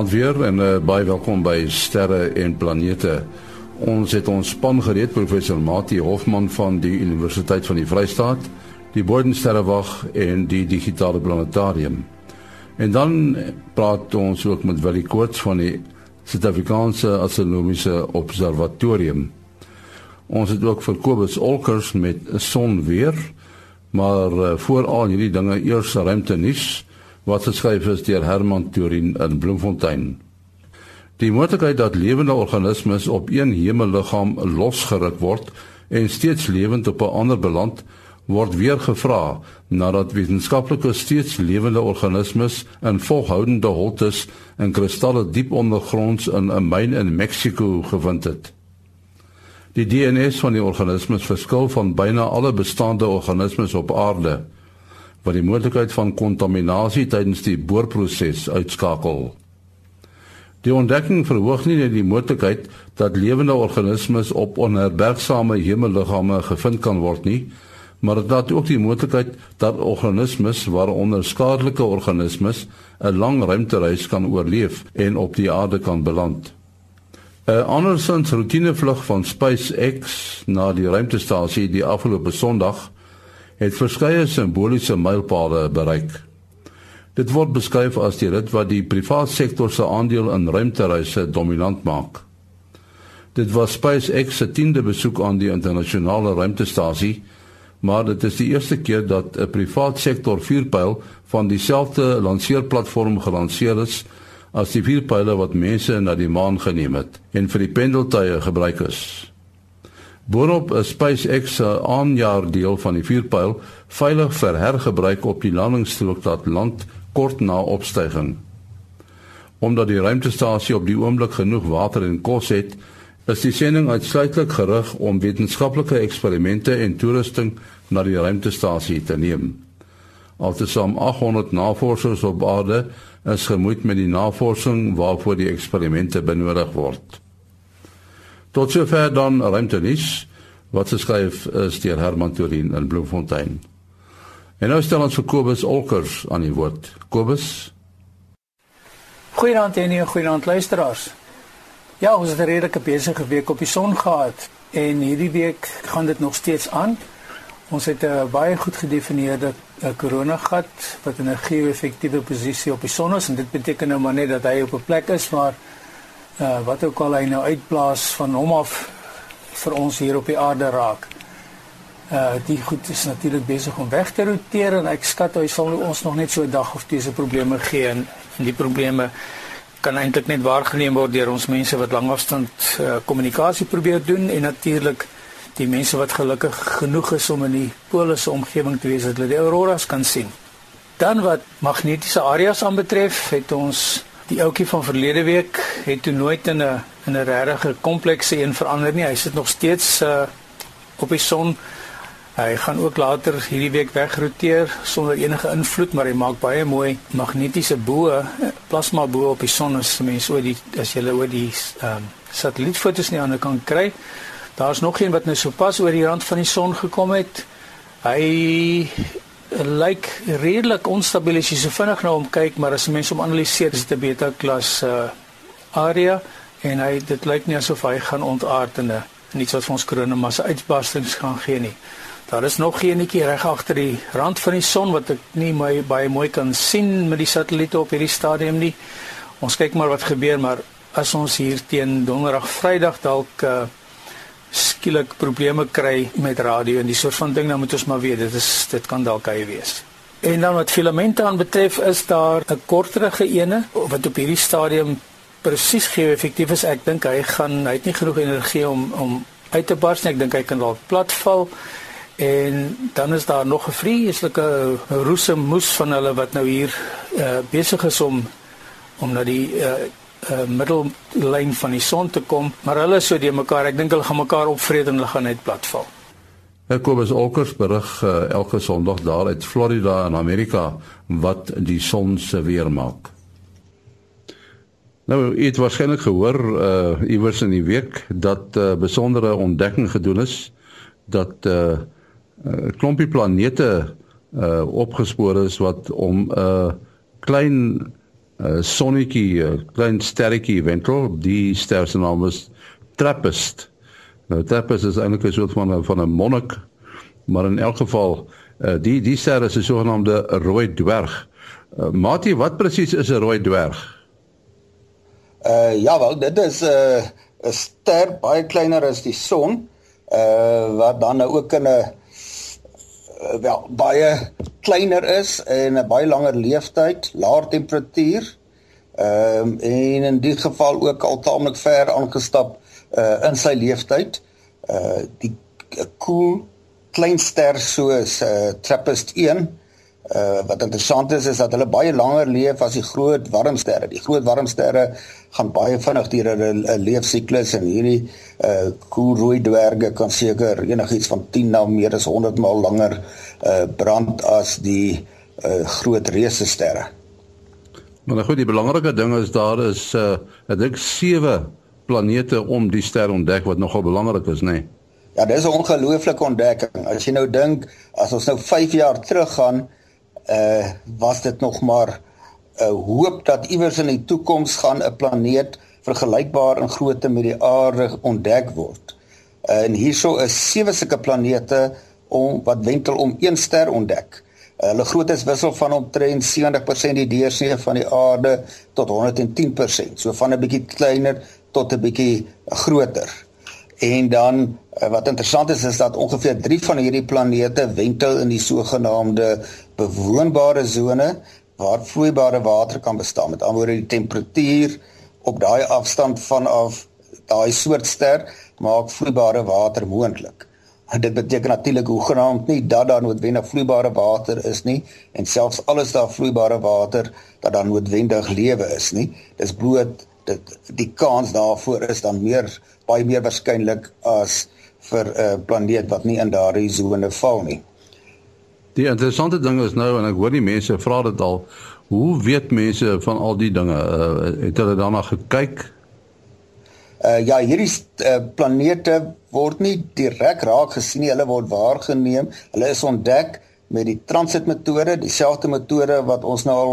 Goeienaand weer en uh, baie welkom by Sterre en Planete. Ons het ons span gereed professor Mati Hofman van die Universiteit van die Vrystaat, die Boordensterrewag en die Digitale Planetarium. En dan praat ons ook met Willie Koorts van die Suid-Afrikaanse Astronomiese Observatorium. Ons het ook vir Kobus Olkers met son weer, maar uh, voor al hierdie dinge eers ruimte nuus wat geskryf is deur Herman Turin in Bloemfontein. Die moontlikheid dat lewende organismes op een hemelliggaam losgeruk word en steeds lewend op 'n ander beland word weer gevra nadat wetenskaplikes steeds lewende organismes in volhoudende holtes en kristalle diep ondergronds in 'n myn in Mexiko gevind het. Die DNA van die organismes verskil van byna alle bestaande organismes op aarde wat die moontlikheid van kontaminasie tydens die boorproses uitskakel. Die ontdekking verhoog nie net die moontlikheid dat lewende organismes op onherbergsame hemelliggame gevind kan word nie, maar dit laat ook die moontlikheid dat organismes waaronder skadelike organismes 'n lang ruimtereis kan oorleef en op die aarde kan beland. 'n Andersins roetinevlug van SpaceX na die ruimtestasie die afgelope Sondag het verskeie simboliese mylpale bereik. Dit word beskryf as die rit wat die private sektor se aandeel in ruimtereise dominant maak. Dit was SpaceX se 10de besoek aan die internasionale ruimtestasie, maar dit is die eerste keer dat 'n private sektor vuurpyl van dieselfde lanseerplatform gelanseer is as die vuurpyle wat mense na die maan geneem het en vir die pendeltuie gebruik is. Boonop is SpaceX se aanjaardeel van die vuurpyl veilig vir hergebruik op die landingsstrook wat land kort na opstyging. Omdat die ruimtestasie op die oomblik genoeg water en kos het, is die sending uitsluitlik gerig om wetenskaplike eksperimente en toerusting na die ruimtestasie te neem. Altesaam 800 navorsers op aarde is gemoeid met die navorsing waarvoor die eksperimente benodig word. Tot sover dan ruimtenis wat geskryf is deur Herman Turin in Bloemfontein. En nou stel ons vir Kobus Olkers aan die woord. Kobus. Goeienaand en goeienaand luisteraars. Ja, ons het 'n redelike besige week op die son gehad en hierdie week gaan dit nog steeds aan. Ons het 'n baie goed gedefinieerde koronagat wat in 'n geo-effektiewe posisie op die son is en dit beteken nou maar net dat hy op 'n plek is waar uh, wat ook al hy nou uitblaas van hom af vir ons hier op die aarde raak. Uh die goed is natuurlik besig om weg te roteer en ek skat hy sal ons nog net so 'n dag of twee se probleme gee en, en die probleme kan eintlik net waargeneem word deur ons mense wat langafstand kommunikasie uh, probeer doen en natuurlik die mense wat gelukkig genoeg is om in die polisse omgewing te wees dat hulle die auroras kan sien. Dan wat magnetiese areas aanbetref, het ons Die ouetjie van verlede week het toe nooit in 'n in 'n regte komplekse een verander nie. Hy sit nog steeds uh op die son. Hy gaan ook later hierdie week wegroteer sonder enige invloed, maar hy maak baie mooi magnetiese bo, plasma bo op die son as mense oor die as jy oor die ehm um, satellietfoto's aan kan kry. Daar's nog een wat nou sopas oor die rand van die son gekom het. Hy lyk redelik onstabiel as jy so vinnig na hom kyk, maar as mense hom analiseer, is dit 'n beta klas uh area en hy dit lyk nie asof hy gaan ontaard in 'n iets wat vir ons koronamassa uitbarstings gaan gee nie. Daar is nog eenetjie reg agter die rand van die son wat ek nie my baie mooi kan sien met die satelliete op hierdie stadium nie. Ons kyk maar wat gebeur, maar as ons hier teen donderdag, Vrydag dalk uh skielik probleme kry met radio en die soort van ding dan moet ons maar weet dit is dit kan dalk hy wees. En dan wat filamente aan betref is daar 'n korterige ene wat op hierdie stadium presies geo-effektief is. Ek dink hy gaan hy het nie genoeg energie om om uit te bars nie. Ek dink hy kan dalk platval. En dan is daar nog 'n vreeslike roese moes van hulle wat nou hier uh, besig is om om na die uh, uh, middellyn van die son te kom, maar hulle is so die mekaar. Ek dink hulle gaan mekaar opvreet en hulle gaan net platval. Kobus Olkers berig uh, elke Sondag daar uit Florida in Amerika wat die son se weer maak. Nou, het waarskynlik gehoor uh iewers in die week dat 'n uh, besondere ontdekking gedoen is dat 'n uh, uh, klompie planete uh opgespoor is wat om 'n uh, klein uh, sonnetjie, uh, klein sterretjie Ventral, die ster se naam is Trappist. Nou Trappist is eintlik 'n soort van 'n van 'n monnik, maar in elk geval uh, die die ster is 'n sogenaamde rooi dwerg. Uh, Mati, wat presies is 'n rooi dwerg? Uh ja, wel, dit is 'n uh, 'n ster baie kleiner as die son, uh wat dan nou ook in 'n wel baie kleiner is en 'n baie langer leeftyd, laer temperatuur. Ehm um, en in die geval ook al taamlik ver aangestap uh in sy leeftyd. Uh die koel klein ster soos uh Trappist 1 Uh wat interessant is is dat hulle baie langer leef as die groot warmsterre. Die groot warmsterre gaan baie vinnig deur hulle leefsiklus en hierdie uh koelrooi dwerge kan seker enigiets van 10 na meer as 100 maal langer uh brand as die uh groot reuse sterre. Maar nou goed, die belangrike ding is daar is uh ek dink sewe planete om die ster ontdek wat nogal belangrik is, nê. Nee? Ja, dis 'n ongelooflike ontdekking. As jy nou dink as ons nou 5 jaar terug gaan uh was dit nog maar 'n uh, hoop dat iewers in die toekoms gaan 'n planeet vergelykbaar in grootte met die aarde ontdek word. Uh, en hierso is sewe sulke planete om wat wentel om een ster ontdek. Uh, hulle grootte is wissel van omtrent 70% die deursnee van die aarde tot 110%, so van 'n bietjie kleiner tot 'n bietjie groter. En dan wat interessant is is dat ongeveer 3 van hierdie planete wentel in die sogenaamde bewoonbare sone waar vloeibare water kan bestaan. Met ander woorde die temperatuur op daai afstand vanaf daai soort ster maak vloeibare water moontlik. En dit beteken natuurlik hoegenaamd nie dat daar noodwendig vloeibare water is nie en selfs alles daar vloeibare water dat daar noodwendig lewe is nie. Dis bloot dit die kans daarvoor is dan meer baie meer waarskynlik as vir 'n uh, planeet wat nie in daardie sone val nie. Die interessante ding is nou en ek hoor die mense vra dit al, hoe weet mense van al die dinge? Uh, het hulle daarna gekyk? Uh ja, hierdie uh, planete word nie direk raak gesien nie, hulle word waargeneem. Hulle is ontdek met die transitmetode, dieselfde metode wat ons nou al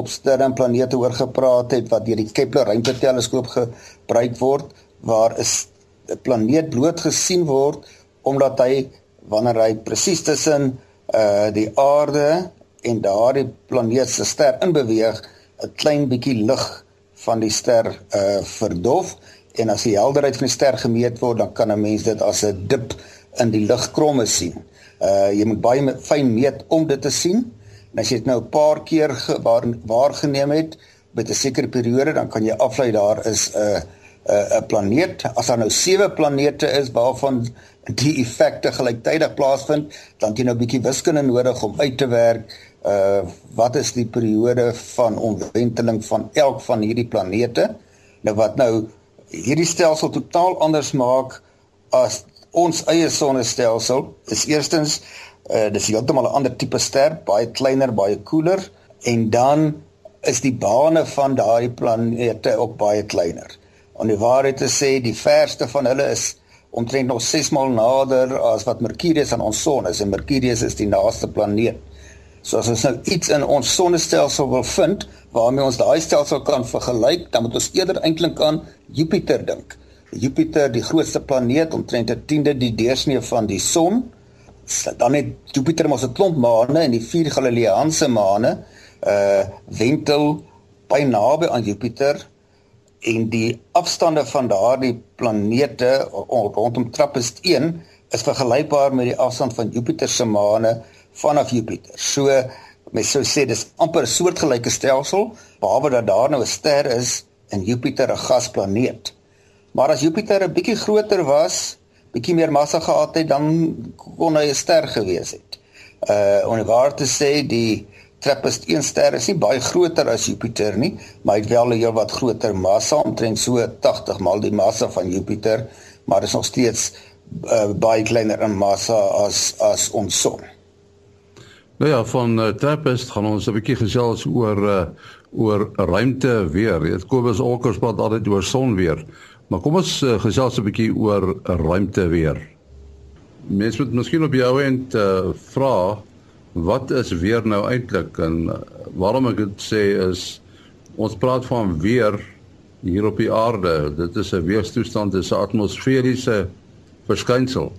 op sterre en planete oor gepraat het wat deur die Kepler ruimteteleskoop gebruik word waar 'n planeet bloot gesien word omdat hy wanneer hy presies tussen uh die aarde en daardie planeet se ster in beweeg 'n klein bietjie lig van die ster uh verdof en as die helderheid van die ster gemeet word dan kan 'n mens dit as 'n dip in die ligkromme sien. Uh jy moet baie fyn meet om dit te sien. En as jy dit nou 'n paar keer waar, waargeneem het met 'n sekere periode dan kan jy aflei daar is 'n uh, 'n uh, planeet. As daar nou sewe planete is waarvan die effekte gelyktydig plaasvind, dan jy nou 'n bietjie wiskunde nodig om uit te werk uh wat is die periode van omwenteling van elk van hierdie planete? Nou wat nou hierdie stelsel totaal anders maak as ons eie sonnestelsel is eerstens uh dis heeltemal 'n ander tipe ster, baie kleiner, baie koeler en dan is die bane van daardie planete ook baie kleiner. Om die waarheid te sê, die verste van hulle is omtrent nog 6 maal nader as wat Mercurius aan ons son is en Mercurius is die naaste planeet. So as ons nou iets in ons sonnestelsel wil vind waarmee ons daai stelsel kan vergelyk, dan moet ons eerder eintlik aan Jupiter dink. Jupiter, die grootste planeet, omtrent 'n tiende die deursnee van die son. Dan het Jupiter mos 'n klomp maane en die vier Galileëanse maane uh wentel by naby aan Jupiter en die afstande van daardie planete rondom Trappist 1 is vergelykbaar met die afstand van Jupiter se maane vanaf Jupiter. So mens sou sê dis amper 'n soortgelyke stelsel behalwe dat daar nou 'n ster is en Jupiter 'n gasplaneet. Maar as Jupiter 'n bietjie groter was, bietjie meer massa gehad het, dan kon hy 'n ster gewees het. Uh om waar te sê die Trappist 1 ster is nie baie groter as Jupiter nie, maar hy het wel 'n heel wat groter massa, omtrent so 80 maal die massa van Jupiter, maar is nog steeds uh, baie kleiner in massa as as ons son. Nou ja, van uh, Trappist gaan ons 'n bietjie gesels oor uh, oor ruimte weer. Dit Kobus Olkers praat altyd oor son weer. Maar kom ons uh, gesels 'n bietjie oor ruimte weer. Mens moet miskien op jou end uh, vra wat is weer nou eintlik en uh, waarom ek dit sê is Ons praat van weer hier op die aarde. Dit is 'n weerstoestand, dis 'n atmosferiese verskynsel.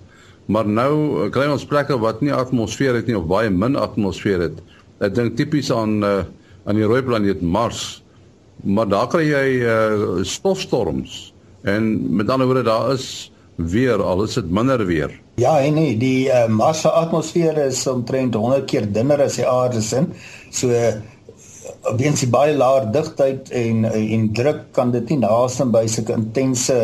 Maar nou kry ons plekke wat nie atmosfeer het nie of baie min atmosfeer het. Ek dink tipies aan uh, aan die rooi planeet Mars. Maar daar kry jy uh, stofstorms en met ander woorde daar is weer al is dit minder weer. Ja, nee, die uh, Mars se atmosfeer is omtrent 100 keer dunner as die aarde se. So uh, weens die baie laer digtheid en en druk kan dit nie naaste by sulke intense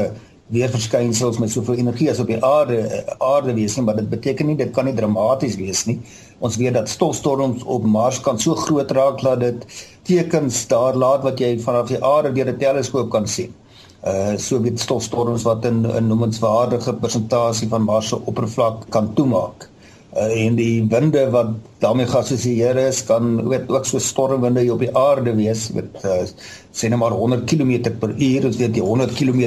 weerverskynsels met soveel energie as op die aarde aarde wees nie, maar dit beteken nie dit kan nie dramaties wees nie. Ons weet dat stofstorms op Mars kan so groot raak dat dit tekens daar laat wat jy vanaf die aarde deur 'n teleskoop kan sien. Uh so weet stofstorms wat 'n 'n noemenswaardige persentasie van Mars se oppervlak kan toemaak. Uh, en die winde wat daarmee geassosieer is kan weet ook so stormwinde op die aarde wees. Met uh, sê net maar 100 km per uur. Ons weet die 100 km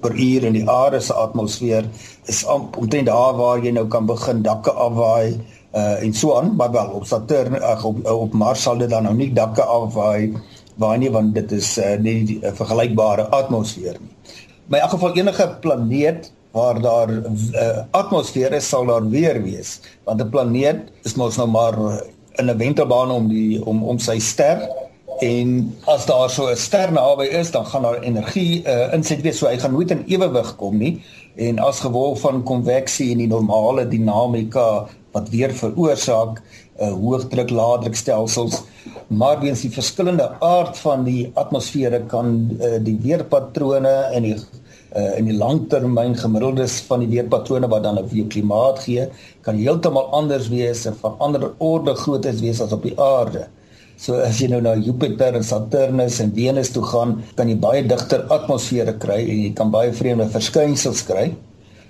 per uur in die aarde se atmosfeer is omtrent daar waar jy nou kan begin dakke afwaai uh, en so aan. Maar wel op Saturn ag op, op Mars sal dit dan nou nie dakke afwaai waar nie want dit is uh, nie 'n vergelykbare atmosfeer nie. Maar in elk geval enige planeet waar daar uh, eh, atmosfeer is, sal daar weer wees. Want 'n planeet is mos nou maar in 'n wentelbaan om die om om sy ster en as daar so 'n ster naby is, dan gaan daar energie uh, insit wees, so hy gaan nooit in ewewig kom nie. En as gevolg van konveksie en die normale dinamika wat weer veroorsaak uh, hoëdruk laadrukstelsels maar weens die verskillende aard van die atmosfere kan uh, die weerpatrone en die uh, in die langtermyn gemiddeldes van die weerpatrone wat dan 'n weer klimaat gee, kan heeltemal anders wees en van ander orde grootes wees as op die aarde. So as jy nou na Jupiter en Saturnus en Venus toe gaan, kan jy baie digter atmosfere kry en jy kan baie vreemde verskynsels kry.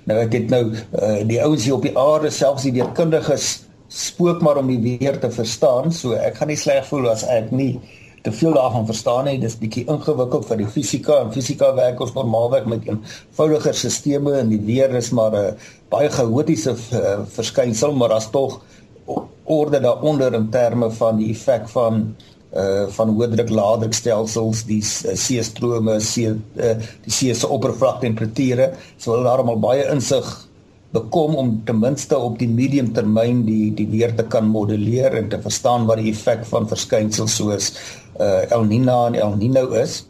Nou ek het nou uh, die ouens hier op die aarde selfs die weerkundiges spook maar om die weer te verstaan. So ek gaan nie sleg voel as ek nie te veel daarvan verstaan nie. Dis bietjie ingewikkeld vir die fisika en fisika werk ons normaalweg met eenvoudiger stelsels en die weer is maar 'n baie chaotiese verskynsel, maar as tog orde daaronder in terme van die effek van uh van hoëdruk laadrukstelsels die uh, see strome see uh, die see se oppervlaktemperature so hulle daarom al baie insig bekom om ten minste op die medium termyn die die weer te kan modelleer en te verstaan wat die effek van verskynsels soos uh, El Niño en El Niño is.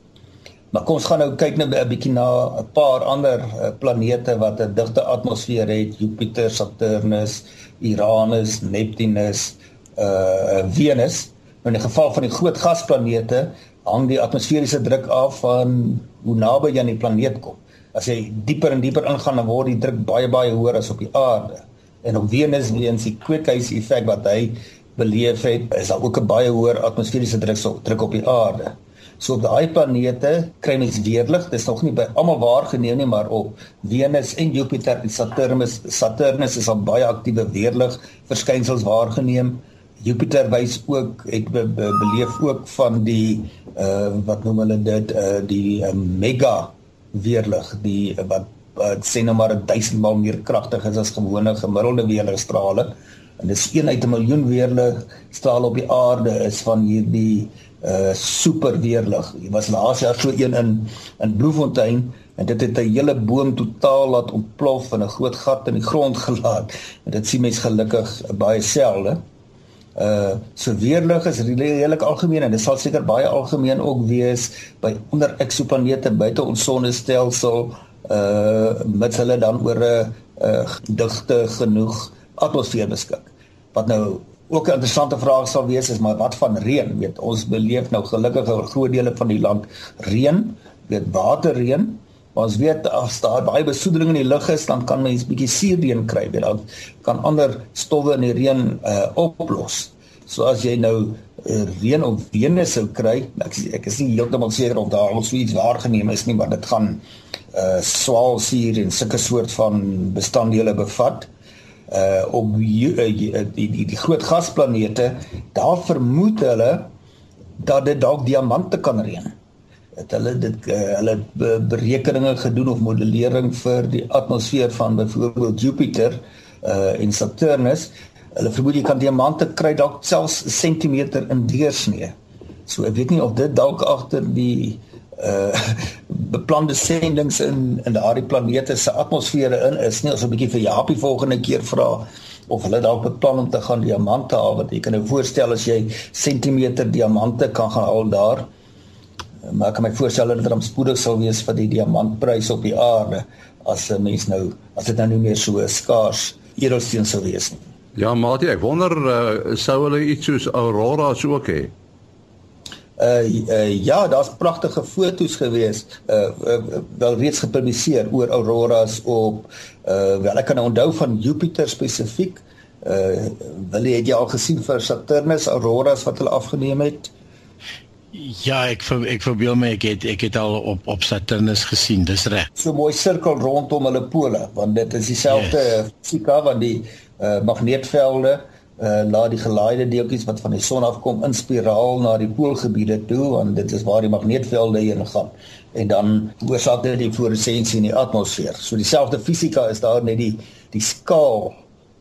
Maar kom ons gaan nou kyk net 'n bietjie na 'n paar ander uh, planete wat 'n digte atmosfeer het, Jupiter, Saturnus, Uranus, Neptunus, uh Venus. Nou, in die geval van die groot gasplanete hang die atmosferiese druk af van hoe naby jy aan die planeet kom. As jy dieper en dieper ingaan, dan word die druk baie baie hoër as op die aarde. En op Venus weens die kweekhuis effek wat hy beleef het, is daar ook 'n baie hoër atmosferiese druk so druk op die aarde. So op daai planete kry mens weerlig. Dit is nog nie by almal waargeneem nie, maar op Venus en Jupiter en Saturnus, Saturnus is al baie aktiewe weerlig verskynsels waargeneem. Jupiter wys ook het be, be, beleef ook van die uh wat noem hulle dit uh die uh, mega weerlig, die wat uh, sê nou maar 1000 maal meer kragtig is as gewone gemiddelde weerligstrale. En dis een uit 'n miljoen weerlig straal op die aarde is van hierdie uh super weerlig. Dit was laas jaar so een in in Bloemfontein en dit het 'n hele boom totaal laat ontplof en 'n groot gat in die grond gelaat. En dit sien mens gelukkig baie selde. Uh so weerlig is redelik algemeen en dit sal seker baie algemeen ook wees by onder eksoplanete buite ons sonnestelsel uh met hulle dan oor 'n uh, digte genoeg atmosfeer beskik. Wat nou ook 'n interessante vraag sal wees is maar wat van reën? Weet ons beleef nou gelukkig 'n groot dele van die land reën, weet waterreën. Ons weet as daar baie besoedeling in die lug is, dan kan mens bietjie suurreën kry, weet dan kan ander stowwe in die reën uh, oplos. So as jy nou uh, reën op Venus sou kry, ek ek is nie heeltemal seker of daar al so iets waargeneem is nie, maar dit gaan uh swaalsuur en sulke soort van bestanddele bevat uh op die die, die die groot gasplanete daar vermoed hulle dat dit dalk diamante kan reën. Het hulle dit uh, hulle berekeninge gedoen of modellering vir die atmosfeer van byvoorbeeld Jupiter uh en Saturnus. Hulle vermoed jy kan diamante kry dalk selfs 'n sentimeter in deursnee. So ek weet nie of dit dalk agter die uh beplande sendings in in daardie planete se atmosfere in is nie ons 'n bietjie vir Japie volgende keer vra of hulle dalk beplan om te gaan diamante haal wat jy kan nou voorstel as jy sentimeter diamante kan gaan haal daar maar ek kan my voorstel dat dit rampspoedig sal wees vir die diamantprys op die aarde as 'n mens nou as dit nou nie meer so skaars edelsteen sou wees nie ja maar ek wonder uh, sou hulle iets soos auroras ook hê uh, uh ja, daar's pragtige foto's gewees uh, uh wel reeds gepubliseer oor auroras op uh wel ek kan onthou van Jupiter spesifiek. Uh wil jy het jy al gesien vir Saturnus auroras wat hulle afgeneem het? Ja, ek ek verbeel my ek het ek het al op op Saturnus gesien, dis reg. So mooi sirkel rondom hulle pole, want dit is dieselfde yes. fisika van die uh magneetvelde uh uh laat die gelaaide deeltjies wat van die son afkom in spiraal na die poolgebiede toe want dit is waar die magneetvelde heen gaan en dan oorsaak dit die fluoresensie in die atmosfeer. So dieselfde fisika is daar net die die skaal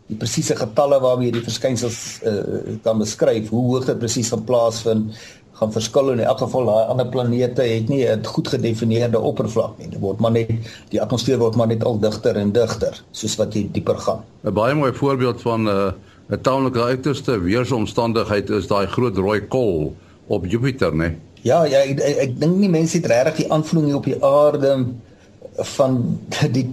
die presiese getalle waarmee jy die verskynsels uh kan beskryf hoe hoog dit presies gaan plaasvind gaan verskil in elk geval daai ander planete het nie 'n goed gedefinieerde oppervlak nie. Dit word maar net die atmosfeer word maar net al digter en digter soos wat jy dieper gaan. 'n Baie mooi voorbeeld van 'n uh 'n taamlike uiterste weersomstandigheid is daai groot rooi kol op Jupiter, né? Ja, ja, ek ek, ek dink nie mense het regtig die aanvoeling op die aarde van die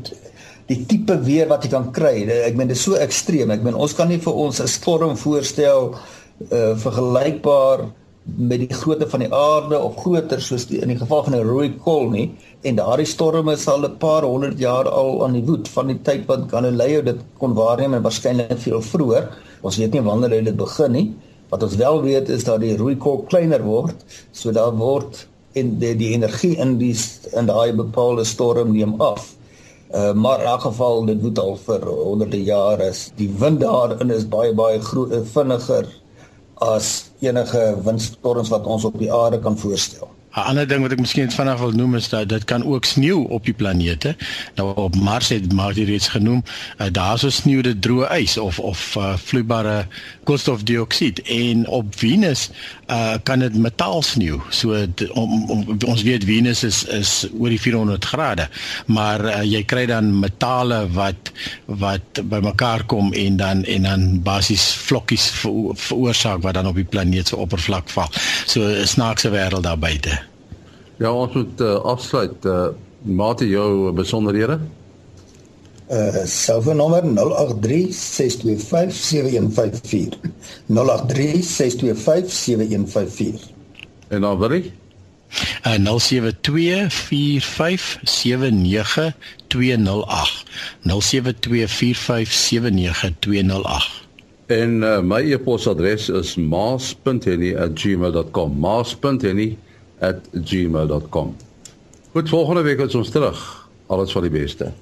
die tipe weer wat jy kan kry. Ek meen dit is so ekstreem. Ek meen ons kan nie vir ons 'n storm voorstel uh vergelykbaar met die grootte van die aarde of groter soos die, in die geval van 'n rooi kol nie en daardie storme is al 'n paar honderd jaar al aan die woed van die tyd wat Galileo dit kon waarneem en waarskynlik veel vroeër ons weet nie wanneer dit begin nie. Wat ons wel weet is dat die rooi kol kleiner word so daar word en die, die energie in die in daai bepaalde storm neem af. Uh, maar in elk geval dit woed al vir honderde jare is. Die wind daarin is baie baie groot vinniger as enige windstorms wat ons op die aarde kan voorstel. 'n Ander ding wat ek miskien vanaand wil noem is dat dit kan ook sneeu op die planete. Nou op Mars het Marty reeds genoem, uh, daar so sneeu dit droë ys of of uh, vloeibare koolstofdioksied en op Venus uh, kan dit metaal sneeu. So om, om ons weet Venus is is oor die 400 grade, maar uh, jy kry dan metale wat wat bymekaar kom en dan en dan basies vlokkies veroorsaak wat dan op die planeet se oppervlak val. So 'n snaakse wêreld daar buite. Ja, ons moet uh, afsluit. Uh, Mate jou besonderhede. Uh selfoonnommer 0836257154. 0836257154. En dan wil ek uh 0724579208. 0724579208. En uh, my e-posadres is maas.henny@gmail.com. maas.henny@ @gmail.com. Goed, volgende week is ons terug. Alles van die beste.